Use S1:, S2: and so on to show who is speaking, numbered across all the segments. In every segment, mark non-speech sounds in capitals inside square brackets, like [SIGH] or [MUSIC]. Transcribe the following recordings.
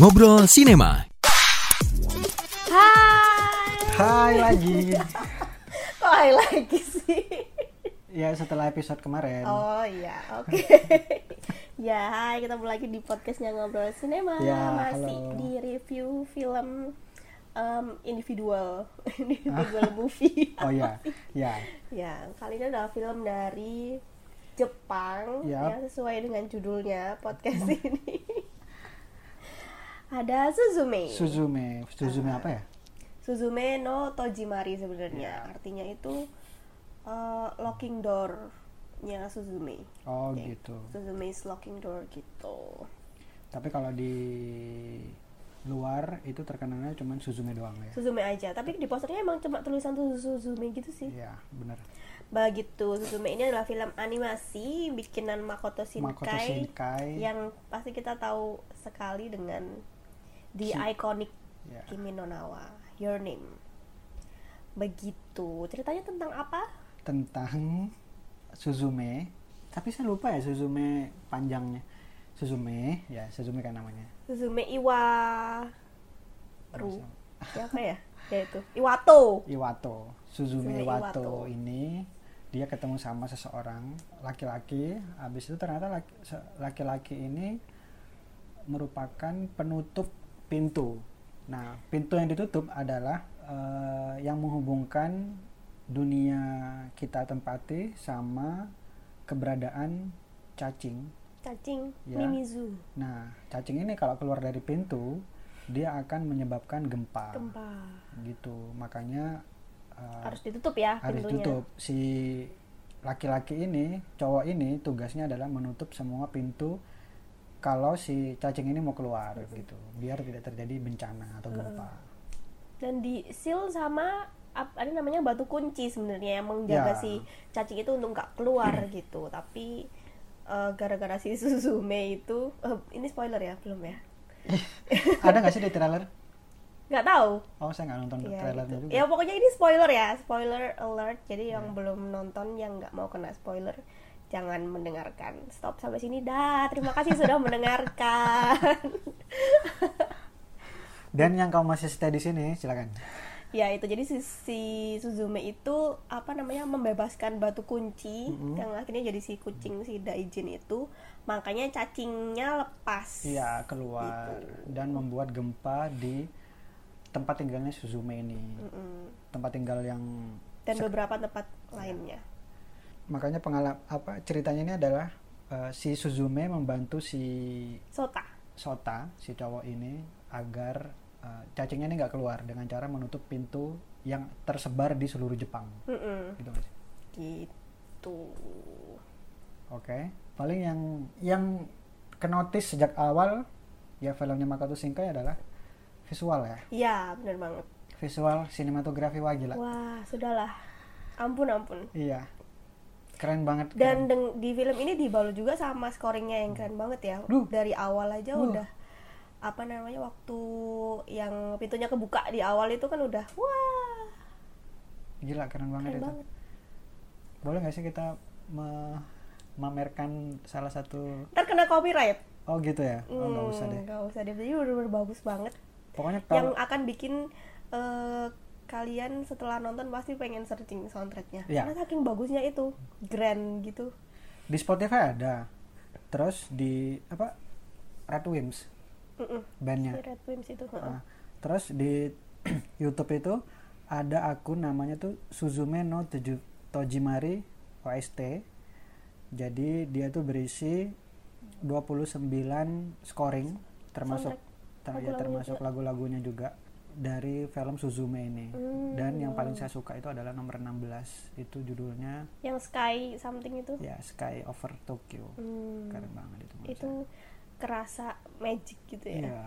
S1: Ngobrol Sinema.
S2: Hai.
S3: Hai lagi. [LAUGHS]
S2: Kok hai lagi sih?
S3: Ya setelah episode kemarin.
S2: Oh iya, oke. [LAUGHS] ya, hai, kita mulai lagi di podcastnya Ngobrol Sinema.
S3: Ya,
S2: Masih
S3: halo.
S2: di review film um, individual, individual movie.
S3: Oh ya, [LAUGHS] ya.
S2: ya, kali ini adalah film dari Jepang
S3: Yap.
S2: ya sesuai dengan judulnya podcast [LAUGHS] ini. Ada Suzume.
S3: Suzume, Suzume apa ya?
S2: Suzume no Tojimari sebenarnya. Artinya itu uh, locking door-nya Suzume.
S3: Oh
S2: Oke.
S3: gitu.
S2: Suzume's locking door gitu.
S3: Tapi kalau di luar itu terkenalnya cuma Suzume doang ya.
S2: Suzume aja, tapi di posternya emang cuma tulisan tuh Suzume gitu sih.
S3: Iya, benar.
S2: Begitu. Suzume ini adalah film animasi bikinan Makoto Shinkai,
S3: Makoto Shinkai.
S2: yang pasti kita tahu sekali dengan the
S3: Ki-
S2: iconic
S3: Ya.
S2: Kimi no Nawa, Your Name. Begitu. Ceritanya tentang apa?
S3: Tentang Suzume. Tapi saya lupa ya Suzume panjangnya. Suzume, ya Suzume kan namanya.
S2: Suzume Iwa Ru. Siapa ya? Ya itu. Iwato.
S3: Iwato. Suzume
S2: Suzume
S3: Iwato,
S2: Iwato.
S3: ini dia ketemu sama seseorang laki-laki. Habis itu ternyata laki-laki ini merupakan penutup pintu. Nah, pintu yang ditutup adalah eh, yang menghubungkan dunia kita tempati sama keberadaan cacing.
S2: Cacing
S3: Ya.
S2: Mimizu.
S3: Nah, cacing ini kalau keluar dari pintu, dia akan menyebabkan gempa.
S2: Gempa.
S3: Gitu. Makanya eh,
S2: Harus ditutup ya
S3: harus
S2: pintunya.
S3: tutup si laki-laki ini cowok ini tugasnya adalah menutup semua pintu kalau si cacing ini mau keluar gitu biar tidak terjadi bencana atau gempa
S2: Dan di seal sama ada namanya batu kunci sebenarnya yang menjaga
S3: Ya.
S2: si cacing itu untuk nggak keluar gitu. Tapi eh, gara-gara si [LAUGHS] Suzume itu eh, ini spoiler ya belum ya?
S3: ada nggak sih di trailer [LAUGHS]
S2: Nggak tahu.
S3: oh saya nggak nonton
S2: Ya,
S3: trailernya
S2: gitu.
S3: juga
S2: ya pokoknya ini spoiler ya, spoiler alert. Jadi yang belum nonton yang nggak mau kena spoiler jangan mendengarkan. Stop sampai sini dah. Terima kasih sudah [LAUGHS] mendengarkan. [LAUGHS]
S3: dan yang kamu masih stay di sini silakan
S2: ya itu jadi si, si Suzume itu apa namanya membebaskan batu kunci
S3: Mm-mm.
S2: yang akhirnya jadi si kucing si Daijin itu makanya cacingnya lepas.
S3: iya keluar
S2: Gitu.
S3: dan membuat gempa di tempat tinggalnya Suzume ini
S2: Mm-mm.
S3: tempat tinggal yang
S2: Dan beberapa tempat lainnya.
S3: makanya pengalaman apa ceritanya ini adalah eh, si Suzume membantu si
S2: Sota.
S3: Sota si cowok ini agar uh, cacingnya ini nggak keluar dengan cara menutup pintu yang tersebar di seluruh Jepang
S2: Mm-mm.
S3: gitu?
S2: Gitu.
S3: oke paling yang yang kenotis sejak awal ya filmnya Makoto Shinkai adalah visual ya
S2: Ya benar banget.
S3: visual sinematografi wah gila
S2: Wah sudahlah. Ampun ampun.
S3: iya keren banget
S2: Dan
S3: keren.
S2: deng- di film ini dibalut juga sama scoringnya yang keren banget ya.
S3: Duh.
S2: Dari awal aja
S3: Wah.
S2: udah apa namanya waktu yang pintunya kebuka di awal itu kan udah wah
S3: gila keren banget
S2: keren
S3: itu
S2: banget.
S3: boleh nggak sih kita me- memamerkan salah satu
S2: Ntar kena copyright.
S3: oh gitu ya oh nggak
S2: Hmm,
S3: usah deh
S2: nggak usah deh. Jadi udah bagus banget.
S3: Pokoknya
S2: Yang akan bikin eh, kalian setelah nonton pasti pengen searching soundtracknya.
S3: Iya.
S2: Karena saking bagusnya itu, grand gitu.
S3: di Spotify ada terus di apa Red Wimps
S2: Mm-mm.
S3: bandnya
S2: Si Red Wimps itu.
S3: Nah, terus di [CLEARS THROAT] YouTube itu ada akun namanya tuh Suzume no Toju- Tojimari OST jadi dia tuh berisi 29 scoring termasuk
S2: Soundtrack.
S3: Ter- ya,
S2: Lagu-lagunya
S3: termasuk lagu-lagunya juga dari film Suzume ini
S2: Hmm.
S3: dan yang paling saya suka itu adalah nomor 16 itu judulnya
S2: Yang Sky something itu.
S3: ya Sky Over Tokyo
S2: Hmm.
S3: keren banget itu
S2: Itu kerasa magic gitu
S3: saya.
S2: ya.
S3: Iya.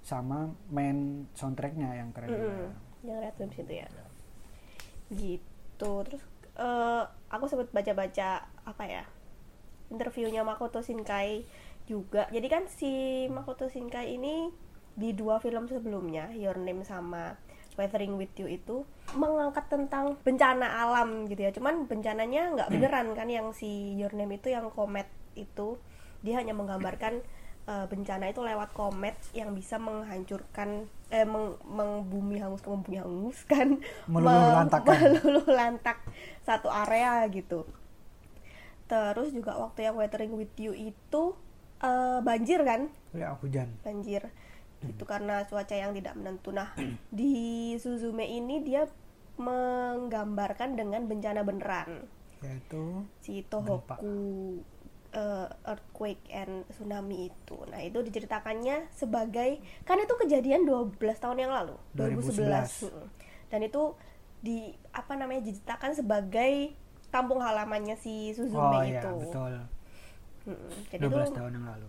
S3: sama main soundtracknya yang keren.
S2: Mm-mm. Yang Red Wimps itu ya. Gitu. Terus eh, aku sempat baca-baca apa ya? Interviewnya Makoto Shinkai juga. Jadi kan si Makoto Shinkai ini di dua film sebelumnya, Your Name sama Weathering with You itu mengangkat tentang bencana alam gitu ya. Cuman bencananya nggak beneran kan yang si Your Name itu yang komet itu dia hanya menggambarkan eh, bencana itu lewat komet yang bisa menghancurkan eh meng, mengbumi hanguskan membumi hanguskan [LAUGHS]
S3: Meluluh
S2: meng-
S3: lantakan.
S2: meluluh lantak satu area gitu terus juga waktu yang weathering with you itu eh, banjir kan?
S3: Ya hujan.
S2: Banjir. Itu karena cuaca yang tidak menentu. Nah [CLEARS THROAT] di Suzume ini dia menggambarkan dengan bencana beneran.
S3: Yaitu
S2: si Tohoku eh, earthquake and tsunami itu. Nah itu diceritakannya sebagai kan itu kejadian 12 tahun yang lalu
S3: 2011.
S2: Mm. dan itu di apa namanya diceritakan sebagai kampung halamannya si Suzume
S3: oh iya
S2: itu.
S3: betul
S2: Mm. jadi
S3: 12
S2: itu
S3: tahun yang lalu.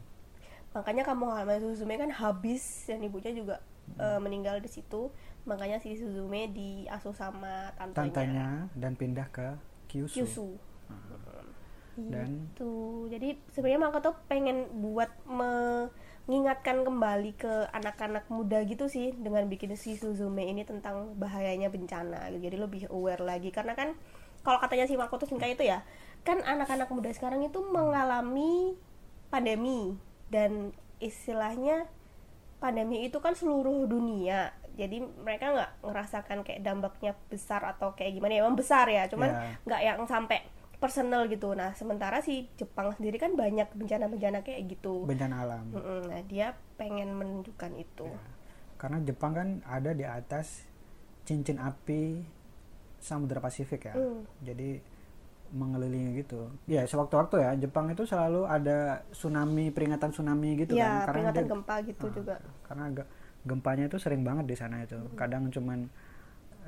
S2: Makanya kampung halaman Suzume kan habis dan ibunya juga eh, meninggal di situ. Makanya si Suzume diasuh sama tantenya,
S3: tantanya dan pindah ke Kyushu,
S2: Kyushu.
S3: Dan-
S2: itu jadi sebenarnya Makoto pengen buat mengingatkan kembali ke anak-anak muda gitu sih dengan bikin si Suzume ini tentang bahayanya bencana gitu. jadi lebih aware lagi. Karena kan kalau katanya si Makoto Shinkai itu ya kan anak-anak muda sekarang itu mengalami pandemi dan istilahnya pandemi itu kan seluruh dunia jadi mereka nggak ngerasakan kayak dampaknya besar atau kayak gimana ya emang besar ya cuman
S3: Ya.
S2: nggak yang sampai personal gitu nah sementara si Jepang sendiri kan banyak bencana-bencana kayak gitu
S3: bencana alam
S2: Mm-mm, nah dia pengen menunjukkan itu
S3: Ya. karena Jepang kan ada di atas cincin api Samudra Pasifik ya
S2: Hmm.
S3: jadi mengelilingi gitu. Ya sewaktu-waktu ya Jepang itu selalu ada tsunami peringatan tsunami gitu
S2: ya
S3: kan.
S2: Peringatan
S3: dia-
S2: gempa gitu
S3: Ah,
S2: juga.
S3: karena ge- gempanya itu sering banget di sana itu.
S2: Hmm.
S3: kadang cuman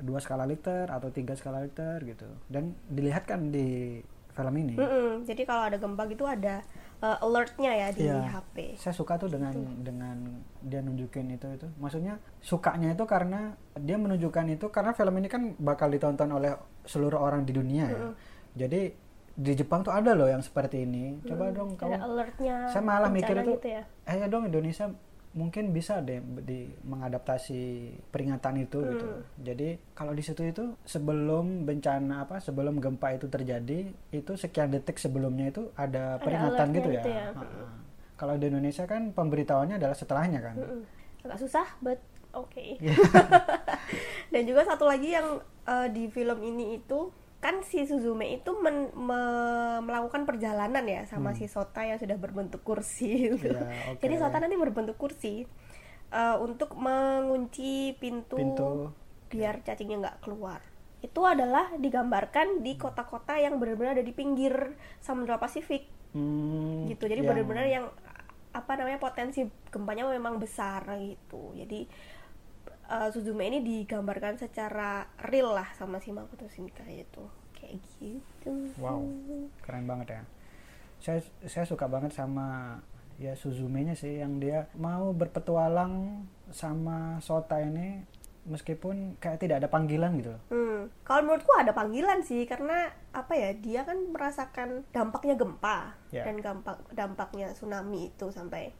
S3: dua skala Richter atau tiga skala Richter gitu. Dan dilihat kan di film ini.
S2: Mm-mm, jadi kalau ada gempa gitu ada uh, alertnya ya di
S3: Iya.
S2: HP
S3: saya suka tuh dengan dengan dia nunjukin itu itu. Maksudnya sukanya itu karena dia menunjukkan itu karena film ini kan bakal ditonton oleh seluruh orang di dunia ya jadi di Jepang tuh ada loh yang seperti ini coba dong kamu
S2: ada alertnya
S3: saya malah mikir itu
S2: gitu ya
S3: eh ya dong Indonesia mungkin bisa deh di mengadaptasi peringatan itu gitu
S2: Hmm.
S3: jadi kalau di situ itu sebelum bencana apa sebelum gempa itu terjadi itu sekian detik sebelumnya itu ada
S2: Ada
S3: peringatan
S2: alertnya
S3: gitu ya,
S2: gitu ya.
S3: Ha-ha. kalau di Indonesia kan pemberitahuannya adalah setelahnya kan
S2: Mm-mm. agak susah but oke
S3: Iya. [LAUGHS] [LAUGHS]
S2: dan juga satu lagi yang uh, di film ini itu kan si Suzume itu men- me- melakukan perjalanan ya sama si Sota yang sudah berbentuk kursi.
S3: Hmm. Iya, oke.
S2: Jadi Sota nanti berbentuk kursi uh, untuk mengunci pintu,
S3: Pintu.
S2: biar cacingnya nggak keluar. Itu adalah digambarkan di kota-kota yang benar-benar ada di pinggir Samudra Pasifik
S3: Hmm,
S2: gitu jadi
S3: yang-
S2: benar-benar yang apa namanya potensi gempanya memang besar gitu jadi uh, Suzume ini digambarkan secara real lah sama si Makoto Shinkai itu kayak gitu
S3: wow keren banget ya saya saya suka banget sama ya Suzume-nya sih yang dia mau berpetualang sama Sota ini meskipun kayak tidak ada panggilan gitu loh.
S2: Hmm, kalau menurutku ada panggilan sih karena apa ya dia kan merasakan dampaknya gempa
S3: Ya.
S2: dan dampak dampaknya tsunami itu sampai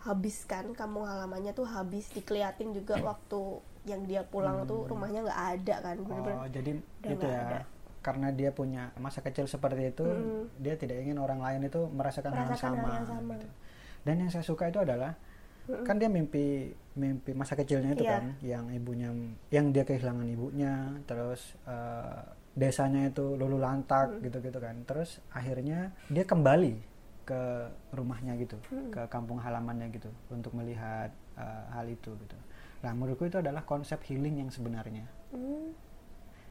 S2: habis kan kampung halamannya tuh habis dikeliatin juga waktu yang dia pulang tuh rumahnya nggak ada kan bener-bener
S3: Hmm. Oh, jadi itu ya.
S2: ada.
S3: Karena dia punya masa kecil seperti itu,
S2: Mm.
S3: dia tidak ingin orang lain itu merasakan, hal yang
S2: Merasakan hal
S3: sama.
S2: yang sama.
S3: gitu. Dan yang saya suka itu adalah kan dia mimpi mimpi masa kecilnya itu
S2: Iya.
S3: kan, yang ibunya, yang dia kehilangan ibunya, terus eh, desanya itu lulu lantak
S2: Mm.
S3: gitu-gitu kan. Terus akhirnya dia kembali ke rumahnya gitu,
S2: Mm.
S3: ke kampung halamannya gitu, untuk melihat eh, hal itu gitu. Nah, menurutku itu adalah konsep healing yang sebenarnya
S2: Hmm.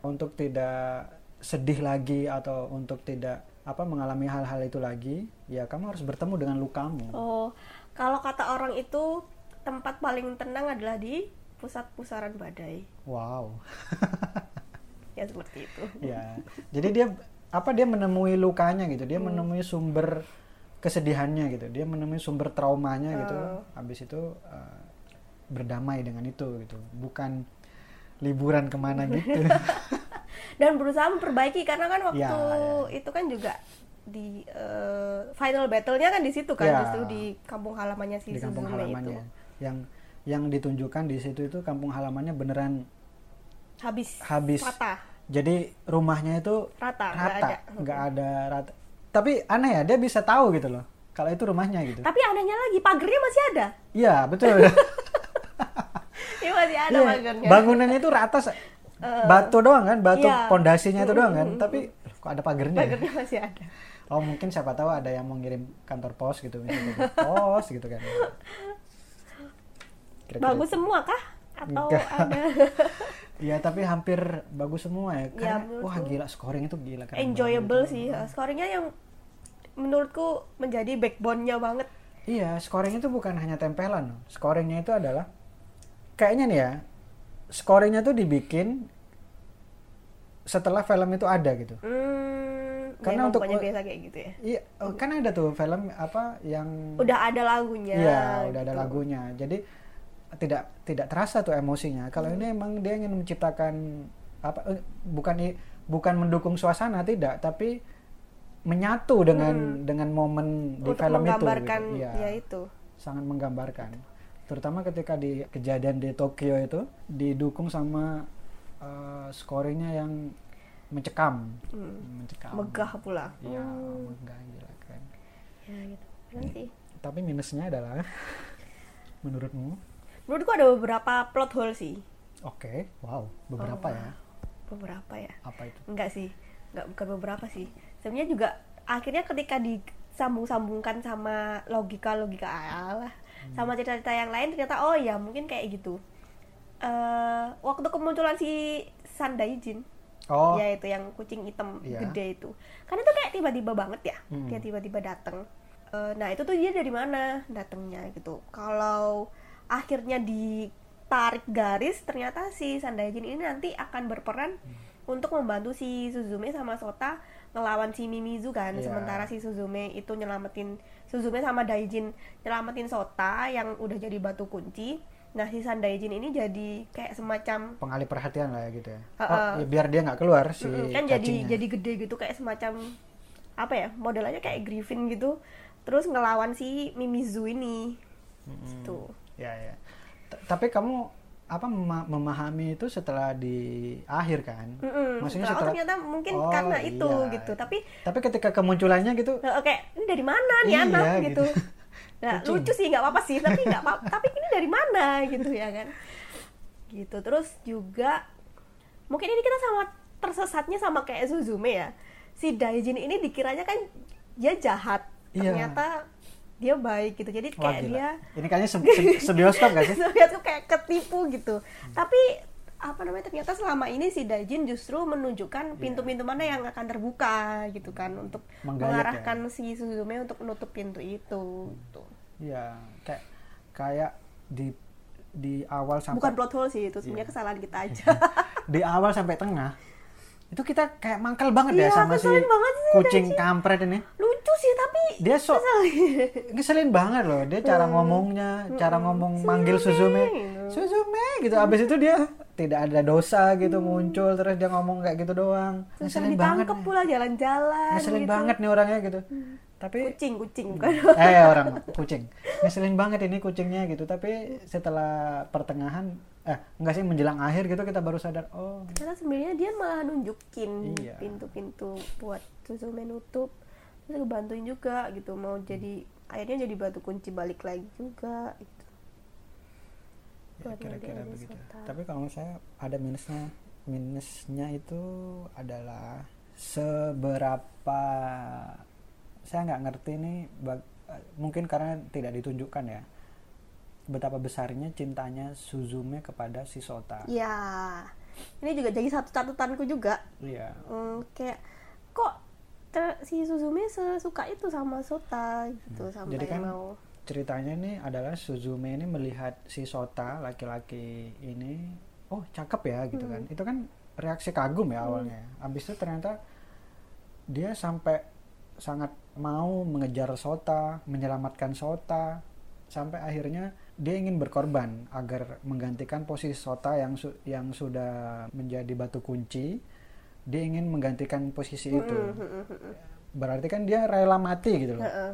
S3: untuk tidak sedih lagi atau untuk tidak apa mengalami hal-hal itu lagi ya kamu harus bertemu dengan lukamu
S2: Oh, kalau kata orang itu tempat paling tenang adalah di pusat pusaran badai.
S3: wow [LAUGHS]
S2: Ya seperti itu.
S3: ya jadi dia apa dia menemui lukanya gitu dia menemui sumber kesedihannya gitu dia menemui sumber traumanya gitu
S2: Oh.
S3: habis itu eh, berdamai dengan itu gitu bukan liburan ke mana [LAUGHS] gitu
S2: Dan berusaha memperbaiki karena kan waktu
S3: Ya, ya.
S2: itu kan juga di eh, final battle-nya kan di situ kan,
S3: Ya.
S2: justru di kampung halamannya si
S3: di kampung halamannya
S2: itu.
S3: yang yang ditunjukkan di situ itu kampung halamannya beneran
S2: Habis
S3: Habis.
S2: rata.
S3: jadi rumahnya itu
S2: Rata, nggak
S3: rata
S2: ada.
S3: nggak ada rata tapi aneh ya dia bisa tahu gitu loh kalau itu rumahnya gitu
S2: Tapi anehnya lagi pagernya masih ada.
S3: iya betul [LAUGHS] [LAUGHS]
S2: Ya masih ada
S3: Iya,
S2: pagernya.
S3: bangunannya itu rata se- batu doang kan batu
S2: Iya.
S3: pondasinya itu doang kan tapi kok ada pagernya ya?
S2: Pagernya masih ada.
S3: oh mungkin siapa tahu ada yang mau ngirim kantor pos gitu misalnya pos gitu kan [LAUGHS] Kira-kira
S2: Bagus semua kah? Atau
S3: Enggak.
S2: ada [LAUGHS]
S3: Iya tapi hampir bagus semua ya. Karena
S2: menurutku
S3: wah gila scoring itu gila keren
S2: enjoyable
S3: banget
S2: sih.
S3: gitu.
S2: Scoringnya yang menurutku menjadi backbone-nya banget.
S3: Iya, scoring itu bukan hanya tempelan. Scoringnya itu adalah kayaknya nih ya. Scoringnya tuh dibikin setelah film itu ada gitu.
S2: Hmm,
S3: Karena untuk-
S2: biasa kayak gitu ya.
S3: Iya, oh, kan ada tuh film apa yang
S2: Udah ada lagunya.
S3: Iya, udah ada
S2: gitu.
S3: lagunya. Jadi tidak tidak terasa tuh emosinya. Kalau ini emang dia ingin menciptakan apa eh, bukan bukan mendukung suasana tidak, tapi menyatu dengan dengan momen di
S2: Hmm. Untuk
S3: film itu.
S2: menggambarkan
S3: gitu. Iya,
S2: ya itu.
S3: sangat menggambarkan. Terutama ketika di kejadian di Tokyo itu didukung sama eh, scoringnya yang mencekam,
S2: Hmm.
S3: mencekam.
S2: Megah pula.
S3: Iya,
S2: Hmm,
S3: megah gila keren.
S2: ya gitu. Keren sih.
S3: Tapi minusnya adalah [LAUGHS] menurutmu
S2: Menurutku ada beberapa plot hole sih.
S3: Oke, wow, beberapa
S2: Oh,
S3: ya.
S2: Beberapa ya.
S3: Apa itu?
S2: Enggak sih. Enggak bukan beberapa sih. Sebenarnya juga akhirnya ketika disambung-sambungkan sama logika-logika Allah,
S3: Hmm.
S2: sama cerita-cerita yang lain ternyata oh ya mungkin kayak gitu. eh waktu kemunculan si Sandaijin,
S3: Oh,
S2: ya itu yang kucing hitam
S3: Iya.
S2: gede itu. Kan itu kayak tiba-tiba banget ya.
S3: Hmm.
S2: Dia tiba-tiba datang. Eh, nah, itu tuh dia dari mana datangnya gitu. Kalau akhirnya ditarik garis ternyata si Sandaijin ini nanti akan berperan
S3: Hmm.
S2: untuk membantu si Suzume sama Sota ngelawan si Mimizu kan.
S3: Iya.
S2: Sementara si Suzume itu nyelamatin Suzume sama Daijin nyelamatin Sota yang udah jadi batu kunci. Nah, si Sandaijin ini jadi kayak semacam
S3: pengalih perhatian lah ya gitu ya.
S2: Ha-ha.
S3: Oh, ya biar dia nggak keluar si
S2: kan jadi
S3: cacingnya.
S2: jadi gede gitu kayak semacam apa ya modelnya kayak Griffin gitu terus ngelawan si Mimizu ini
S3: Mm-mm.
S2: gitu
S3: Ya ya. T- Tapi kamu apa mema- memahami itu setelah di akhir kan?
S2: Mm-mm,
S3: Maksudnya
S2: setelah, oh
S3: setelah
S2: ternyata mungkin
S3: Oh,
S2: karena itu
S3: iya.
S2: gitu tapi
S3: Tapi ketika kemunculannya gitu,
S2: eh, kayak ini dari mana nih
S3: Iya,
S2: anak
S3: gitu.
S2: gitu [LAUGHS] nah lucu sih nggak apa-apa sih tapi nggak apa tapi ini dari mana gitu ya kan gitu terus juga mungkin ini kita sama tersesatnya sama kayak Suzume ya si Daijin ini dikiranya kan dia jahat
S3: Iya.
S2: ternyata dia baik gitu jadi
S3: wah
S2: kayak
S3: gila.
S2: dia
S3: Ini kayaknya se- se- sebioskop gak sih? [LAUGHS]
S2: Tuh kayak ketipu gitu tapi apa namanya ternyata selama ini si Daijin justru menunjukkan pintu-pintu mana yang akan terbuka gitu kan untuk
S3: Menggayat ya.
S2: mengarahkan si Suzume untuk menutup pintu itu gitu.
S3: Iya, kayak kayak di di awal sampai
S2: bukan plot hole sih itu sebenarnya
S3: Iya.
S2: kesalahan kita aja [LAUGHS]
S3: di awal sampai tengah itu kita kayak mangkel banget ya
S2: Iya,
S3: sama si
S2: banget sih
S3: kucing kampret ini.
S2: Lucu sih tapi
S3: Dia sok
S2: keselin. [LAUGHS]
S3: ngeselin banget loh. Dia cara ngomongnya cara ngomong manggil Suzume.
S2: gitu.
S3: Suzume gitu. Abis itu dia tidak ada dosa gitu muncul terus dia ngomong kayak gitu doang.
S2: Terus
S3: ngeselin banget
S2: pula jalan-jalan
S3: ngeselin
S2: gitu.
S3: banget nih orangnya gitu. Tapi
S2: kucing kucing bukan
S3: eh orang kucing. Ngeselin banget ini kucingnya gitu. Tapi setelah pertengahan eh enggak sih menjelang akhir gitu kita baru sadar oh.
S2: Karena sebenarnya dia malah nunjukin
S3: Iya.
S2: pintu-pintu buat Suzume nutup terus bantuin juga gitu mau jadi akhirnya jadi batu kunci balik lagi juga gitu.
S3: ya kira-kira begitu. tapi kalau saya ada minusnya minusnya itu adalah seberapa saya nggak ngerti nih bag- mungkin karena tidak ditunjukkan ya betapa besarnya cintanya Suzume kepada si Sota.
S2: Ya ini juga jadi satu catatanku juga.
S3: Iya.
S2: Hmm, kayak kok si Suzume sesuka itu sama Sota gitu sampai
S3: Hmm. Jadi kan
S2: mau
S3: ceritanya ini adalah Suzume ini melihat si Sota laki-laki ini oh cakep ya gitu kan. Itu kan reaksi kagum ya awalnya. Habis itu ternyata dia sampai sangat mau mengejar Sota menyelamatkan Sota sampai akhirnya dia ingin berkorban agar menggantikan posisi Sota yang su- yang sudah menjadi batu kunci. Dia ingin menggantikan posisi itu berarti kan dia rela mati gitu loh.
S2: Heeh.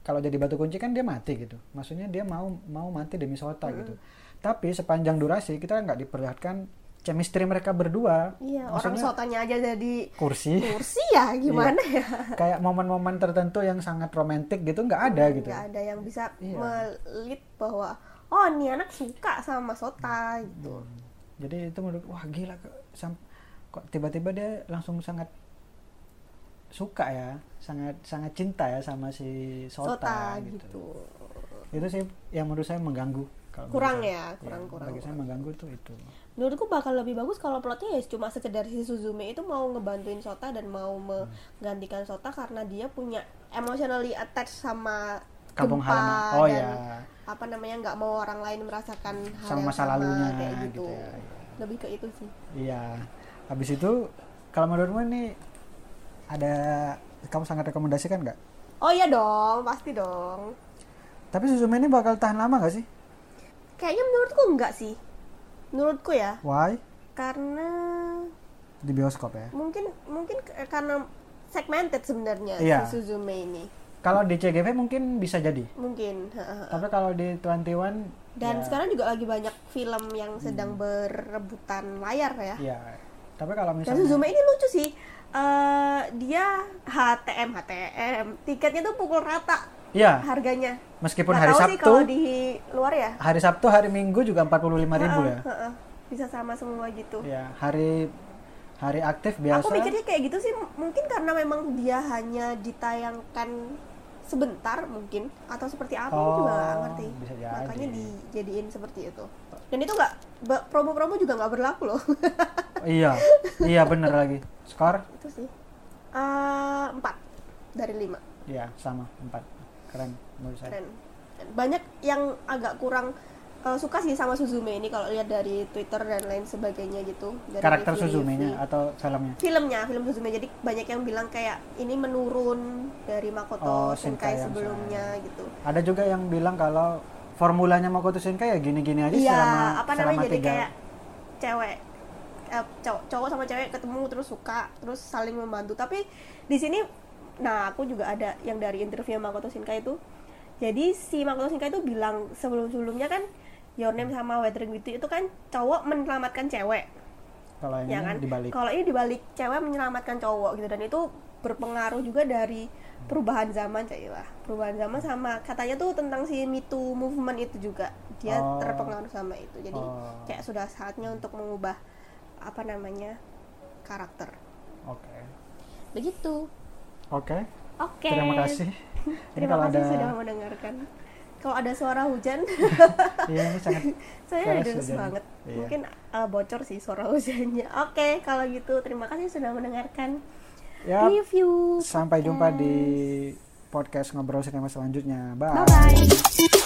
S3: kalau jadi batu kunci kan dia mati gitu. Maksudnya dia mau mau mati demi Sota gitu. Tapi sepanjang durasi kita nggak diperlihatkan chemistry mereka berdua.
S2: Iya orang sotanya aja jadi
S3: kursi.
S2: kursi ya [LAUGHS] gimana ya?
S3: Kayak momen-momen tertentu yang sangat romantis gitu nggak ada gitu.
S2: nggak ada yang bisa
S3: Iya.
S2: melit bahwa oh nih anak suka sama Sota gitu.
S3: Jadi itu menurut wah gila kok tiba-tiba dia langsung sangat suka ya sangat sangat cinta ya sama si Sota,
S2: Sota
S3: gitu.
S2: gitu
S3: itu sih yang menurut saya mengganggu kalau
S2: Kurang
S3: saya.
S2: ya, kurang- kurang.
S3: bagi saya mengganggu tuh itu
S2: menurutku bakal lebih bagus kalau plotnya ya cuma sekedar si Suzume itu mau ngebantuin Sota dan mau menggantikan Sota karena dia punya emotionally attached sama
S3: kampung
S2: gempa
S3: halaman oh
S2: dan
S3: ya
S2: apa namanya nggak mau orang lain merasakan hal
S3: sama
S2: yang
S3: masa
S2: sama
S3: lalunya
S2: kayak gitu,
S3: gitu ya.
S2: lebih ke itu sih
S3: iya habis itu kalau menurutmu ini ada kamu sangat rekomendasikan nggak?
S2: Oh iya dong pasti dong.
S3: Tapi Suzume ini bakal tahan lama nggak sih?
S2: Kayaknya menurutku enggak sih. Menurutku ya.
S3: Why?
S2: Karena
S3: di bioskop ya?
S2: mungkin mungkin karena segmented sebenarnya
S3: Iya.
S2: si Suzume ini.
S3: Kalau di CGV mungkin bisa jadi.
S2: Mungkin
S3: tapi kalau di 21
S2: dan
S3: ya,
S2: sekarang juga lagi banyak film yang sedang
S3: Hmm.
S2: berebutan layar ya.
S3: Ya tapi kalau
S2: dan
S3: misalnya
S2: Suzume ini lucu sih Eh, dia HTM HTM tiketnya tuh pukul rata
S3: ya
S2: harganya
S3: meskipun
S2: Nggak
S3: hari
S2: tahu sih
S3: Sabtu
S2: kalau di luar ya
S3: hari Sabtu hari Minggu juga 45.000 ribu
S2: Heeh,
S3: ya
S2: heeh. bisa sama semua gitu
S3: ya hari hari aktif biasa
S2: Aku mikirnya kayak gitu sih mungkin karena memang dia hanya ditayangkan sebentar mungkin atau seperti apa aku juga
S3: Oh,
S2: ngerti.
S3: bisa jadi.
S2: Makanya dijadiin seperti itu. Dan itu nggak promo-promo juga nggak berlaku loh. [LAUGHS]
S3: iya iya bener lagi. Skor?
S2: Itu sih. Eh, empat dari lima.
S3: Ya sama empat. Keren menurut saya.
S2: Keren. Banyak yang agak kurang eh, suka sih sama Suzume ini kalau lihat dari Twitter dan lain sebagainya gitu. Dari
S3: karakter. Suzume-nya atau filmnya?
S2: Filmnya film Suzume. Jadi banyak yang bilang kayak ini menurun dari Makoto
S3: Oh,
S2: Shinkai
S3: Shinkai yang
S2: sebelumnya gitu.
S3: Ada juga yang bilang kalau formulanya Makoto Shinkai ya gini-gini aja
S2: iya
S3: selama
S2: apa
S3: selama
S2: namanya jadi
S3: tiga
S2: kayak cewek eh, cowok, cowok sama cewek ketemu terus suka terus saling membantu. Tapi di sini nah aku juga ada yang dari interview Makoto Shinkai itu. Jadi si Makoto Shinkai itu bilang sebelum sebelumnya kan Your Name sama Weathering with You itu kan cowok menyelamatkan cewek.
S3: Kalau ini
S2: ya kan?
S3: dibalik.
S2: Kalau ini dibalik cewek menyelamatkan cowok gitu. Dan itu berpengaruh juga dari perubahan zaman cailah perubahan zaman sama katanya tuh tentang si Me Too movement itu juga. Dia
S3: Oh.
S2: terpengaruh sama itu. Jadi
S3: Oh.
S2: kayak sudah saatnya untuk mengubah apa namanya karakter.
S3: Oke.
S2: Begitu.
S3: Oke.
S2: Oke.
S3: Terima kasih. [LAUGHS] Ini
S2: terima kasih
S3: ada
S2: sudah mendengarkan. Kalau ada suara hujan. [LAUGHS]
S3: Iya ini sangat [LAUGHS]
S2: saya
S3: hujan.
S2: banget.
S3: Iya.
S2: mungkin uh, bocor sih suara hujannya. Oke kalau gitu terima kasih sudah mendengarkan.
S3: Ya
S2: review
S3: sampai jumpa
S2: podcast.
S3: di podcast. ngobrol sinema selanjutnya. Bye.
S2: Bye bye